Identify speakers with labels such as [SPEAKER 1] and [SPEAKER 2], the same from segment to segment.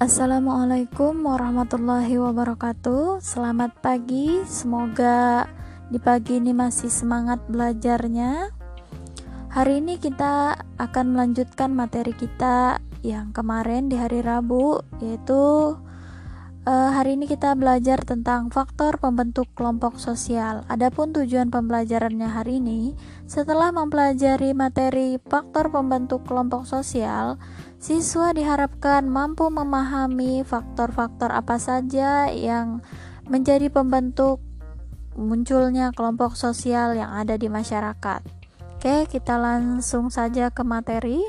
[SPEAKER 1] Assalamualaikum warahmatullahi wabarakatuh. Selamat pagi, semoga di pagi ini masih semangat belajarnya. Hari ini kita akan melanjutkan materi kita yang kemarin di hari Rabu, yaitu uh, hari ini kita belajar tentang faktor pembentuk kelompok sosial. Adapun tujuan pembelajarannya hari ini, setelah mempelajari materi faktor pembentuk kelompok sosial, Siswa diharapkan mampu memahami faktor-faktor apa saja yang menjadi pembentuk munculnya kelompok sosial yang ada di masyarakat. Oke, kita langsung saja ke materi.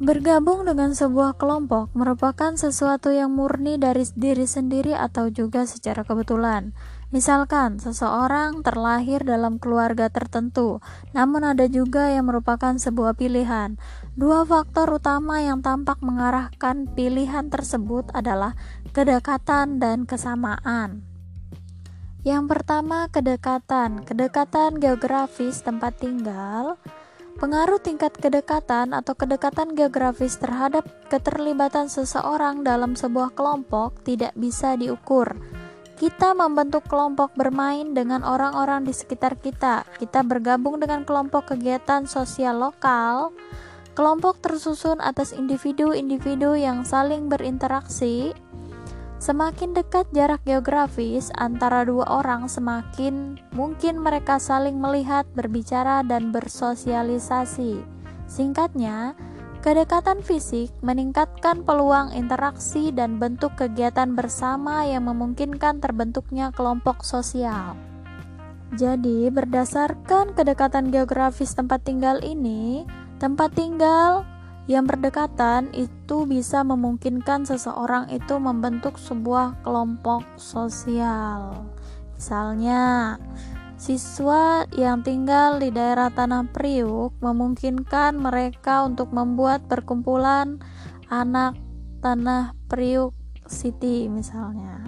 [SPEAKER 1] Bergabung dengan sebuah kelompok merupakan sesuatu yang murni dari diri sendiri atau juga secara kebetulan. Misalkan, seseorang terlahir dalam keluarga tertentu, namun ada juga yang merupakan sebuah pilihan. Dua faktor utama yang tampak mengarahkan pilihan tersebut adalah kedekatan dan kesamaan. Yang pertama, kedekatan. Kedekatan geografis tempat tinggal. Pengaruh tingkat kedekatan atau kedekatan geografis terhadap keterlibatan seseorang dalam sebuah kelompok tidak bisa diukur kita membentuk kelompok bermain dengan orang-orang di sekitar kita. Kita bergabung dengan kelompok kegiatan sosial lokal. Kelompok tersusun atas individu-individu yang saling berinteraksi. Semakin dekat jarak geografis antara dua orang, semakin mungkin mereka saling melihat, berbicara, dan bersosialisasi. Singkatnya, Kedekatan fisik meningkatkan peluang interaksi dan bentuk kegiatan bersama yang memungkinkan terbentuknya kelompok sosial. Jadi, berdasarkan kedekatan geografis tempat tinggal ini, tempat tinggal yang berdekatan itu bisa memungkinkan seseorang itu membentuk sebuah kelompok sosial. Misalnya, Siswa yang tinggal di daerah Tanah Priuk memungkinkan mereka untuk membuat perkumpulan anak Tanah Priuk City misalnya.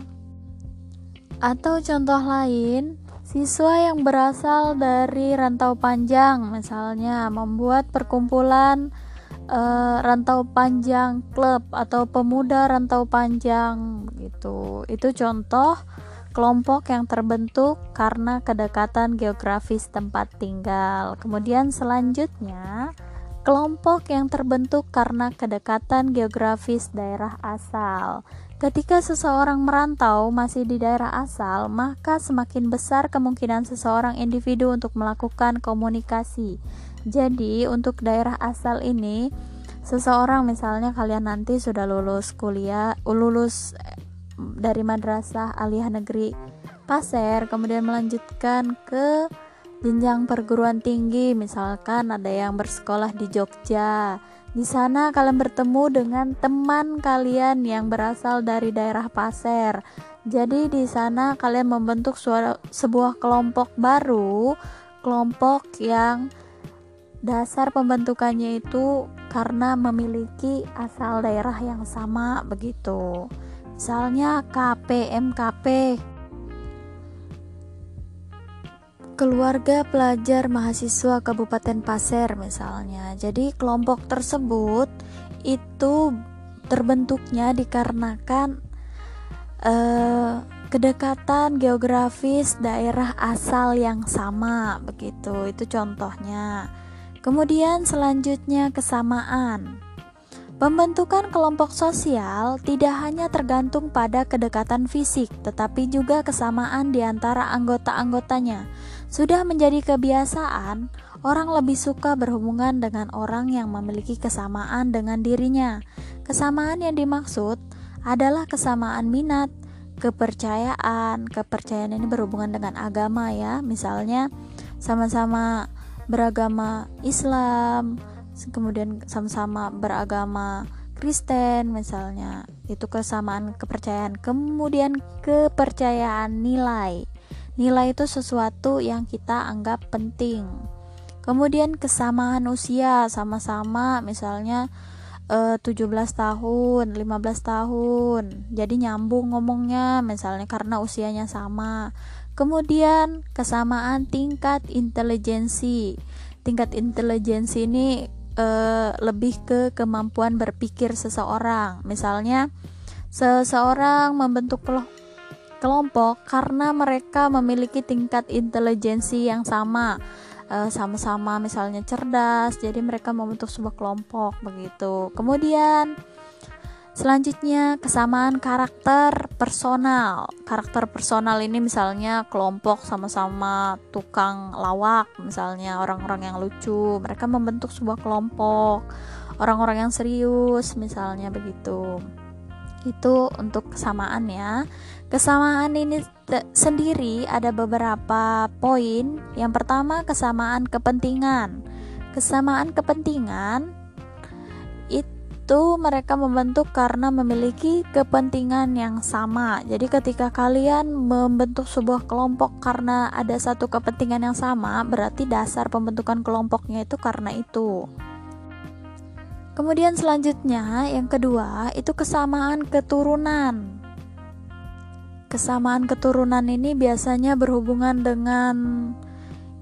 [SPEAKER 1] Atau contoh lain, siswa yang berasal dari rantau panjang misalnya membuat perkumpulan uh, rantau panjang klub atau pemuda rantau panjang gitu. Itu contoh kelompok yang terbentuk karena kedekatan geografis tempat tinggal. Kemudian selanjutnya, kelompok yang terbentuk karena kedekatan geografis daerah asal. Ketika seseorang merantau masih di daerah asal, maka semakin besar kemungkinan seseorang individu untuk melakukan komunikasi. Jadi, untuk daerah asal ini, seseorang misalnya kalian nanti sudah lulus kuliah, lulus dari madrasah aliyah negeri Pasir kemudian melanjutkan ke jenjang perguruan tinggi misalkan ada yang bersekolah di Jogja. Di sana kalian bertemu dengan teman kalian yang berasal dari daerah Pasir. Jadi di sana kalian membentuk sebuah kelompok baru kelompok yang dasar pembentukannya itu karena memiliki asal daerah yang sama begitu. Misalnya KPMKP keluarga pelajar mahasiswa Kabupaten Pasir misalnya. Jadi kelompok tersebut itu terbentuknya dikarenakan eh, kedekatan geografis daerah asal yang sama begitu. Itu contohnya kemudian selanjutnya kesamaan Pembentukan kelompok sosial tidak hanya tergantung pada kedekatan fisik, tetapi juga kesamaan di antara anggota-anggotanya. Sudah menjadi kebiasaan, orang lebih suka berhubungan dengan orang yang memiliki kesamaan dengan dirinya. Kesamaan yang dimaksud adalah kesamaan minat, kepercayaan. Kepercayaan ini berhubungan dengan agama, ya, misalnya sama-sama beragama Islam kemudian sama-sama beragama Kristen misalnya. Itu kesamaan kepercayaan. Kemudian kepercayaan nilai. Nilai itu sesuatu yang kita anggap penting. Kemudian kesamaan usia sama-sama misalnya eh, 17 tahun 15 tahun. Jadi nyambung ngomongnya misalnya karena usianya sama kemudian kesamaan tingkat intelijensi. Tingkat intelijensi ini uh, lebih ke kemampuan berpikir seseorang. Misalnya, seseorang membentuk kelompok karena mereka memiliki tingkat intelijensi yang sama. Eh, sama-sama misalnya cerdas jadi mereka membentuk sebuah kelompok begitu. Kemudian Selanjutnya, kesamaan karakter personal. Karakter personal ini misalnya kelompok sama-sama tukang lawak, misalnya orang-orang yang lucu, mereka membentuk sebuah kelompok. Orang-orang yang serius, misalnya begitu. Itu untuk kesamaan ya. Kesamaan ini sendiri ada beberapa poin. Yang pertama, kesamaan kepentingan. Kesamaan kepentingan itu mereka membentuk karena memiliki kepentingan yang sama. Jadi ketika kalian membentuk sebuah kelompok karena ada satu kepentingan yang sama, berarti dasar pembentukan kelompoknya itu karena itu. Kemudian selanjutnya, yang kedua, itu kesamaan keturunan. Kesamaan keturunan ini biasanya berhubungan dengan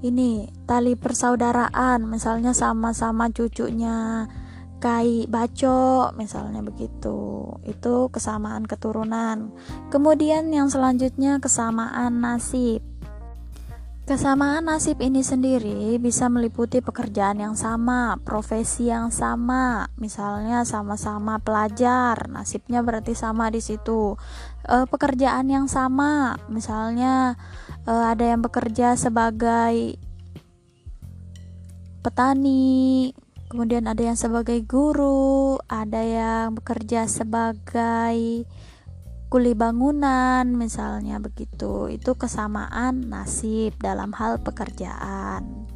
[SPEAKER 1] ini tali persaudaraan, misalnya sama-sama cucunya kai baco misalnya begitu. Itu kesamaan keturunan. Kemudian yang selanjutnya kesamaan nasib. Kesamaan nasib ini sendiri bisa meliputi pekerjaan yang sama, profesi yang sama, misalnya sama-sama pelajar, nasibnya berarti sama di situ. E, pekerjaan yang sama, misalnya e, ada yang bekerja sebagai petani, kemudian ada yang sebagai guru, ada yang bekerja sebagai kuli bangunan, misalnya begitu. Itu kesamaan nasib dalam hal pekerjaan.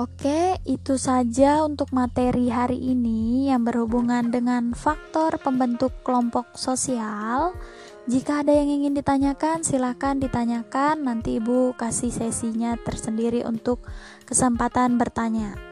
[SPEAKER 1] Oke, itu saja untuk materi hari ini yang berhubungan dengan faktor pembentuk kelompok sosial. Jika ada yang ingin ditanyakan, silahkan ditanyakan. Nanti Ibu kasih sesinya tersendiri untuk kesempatan bertanya.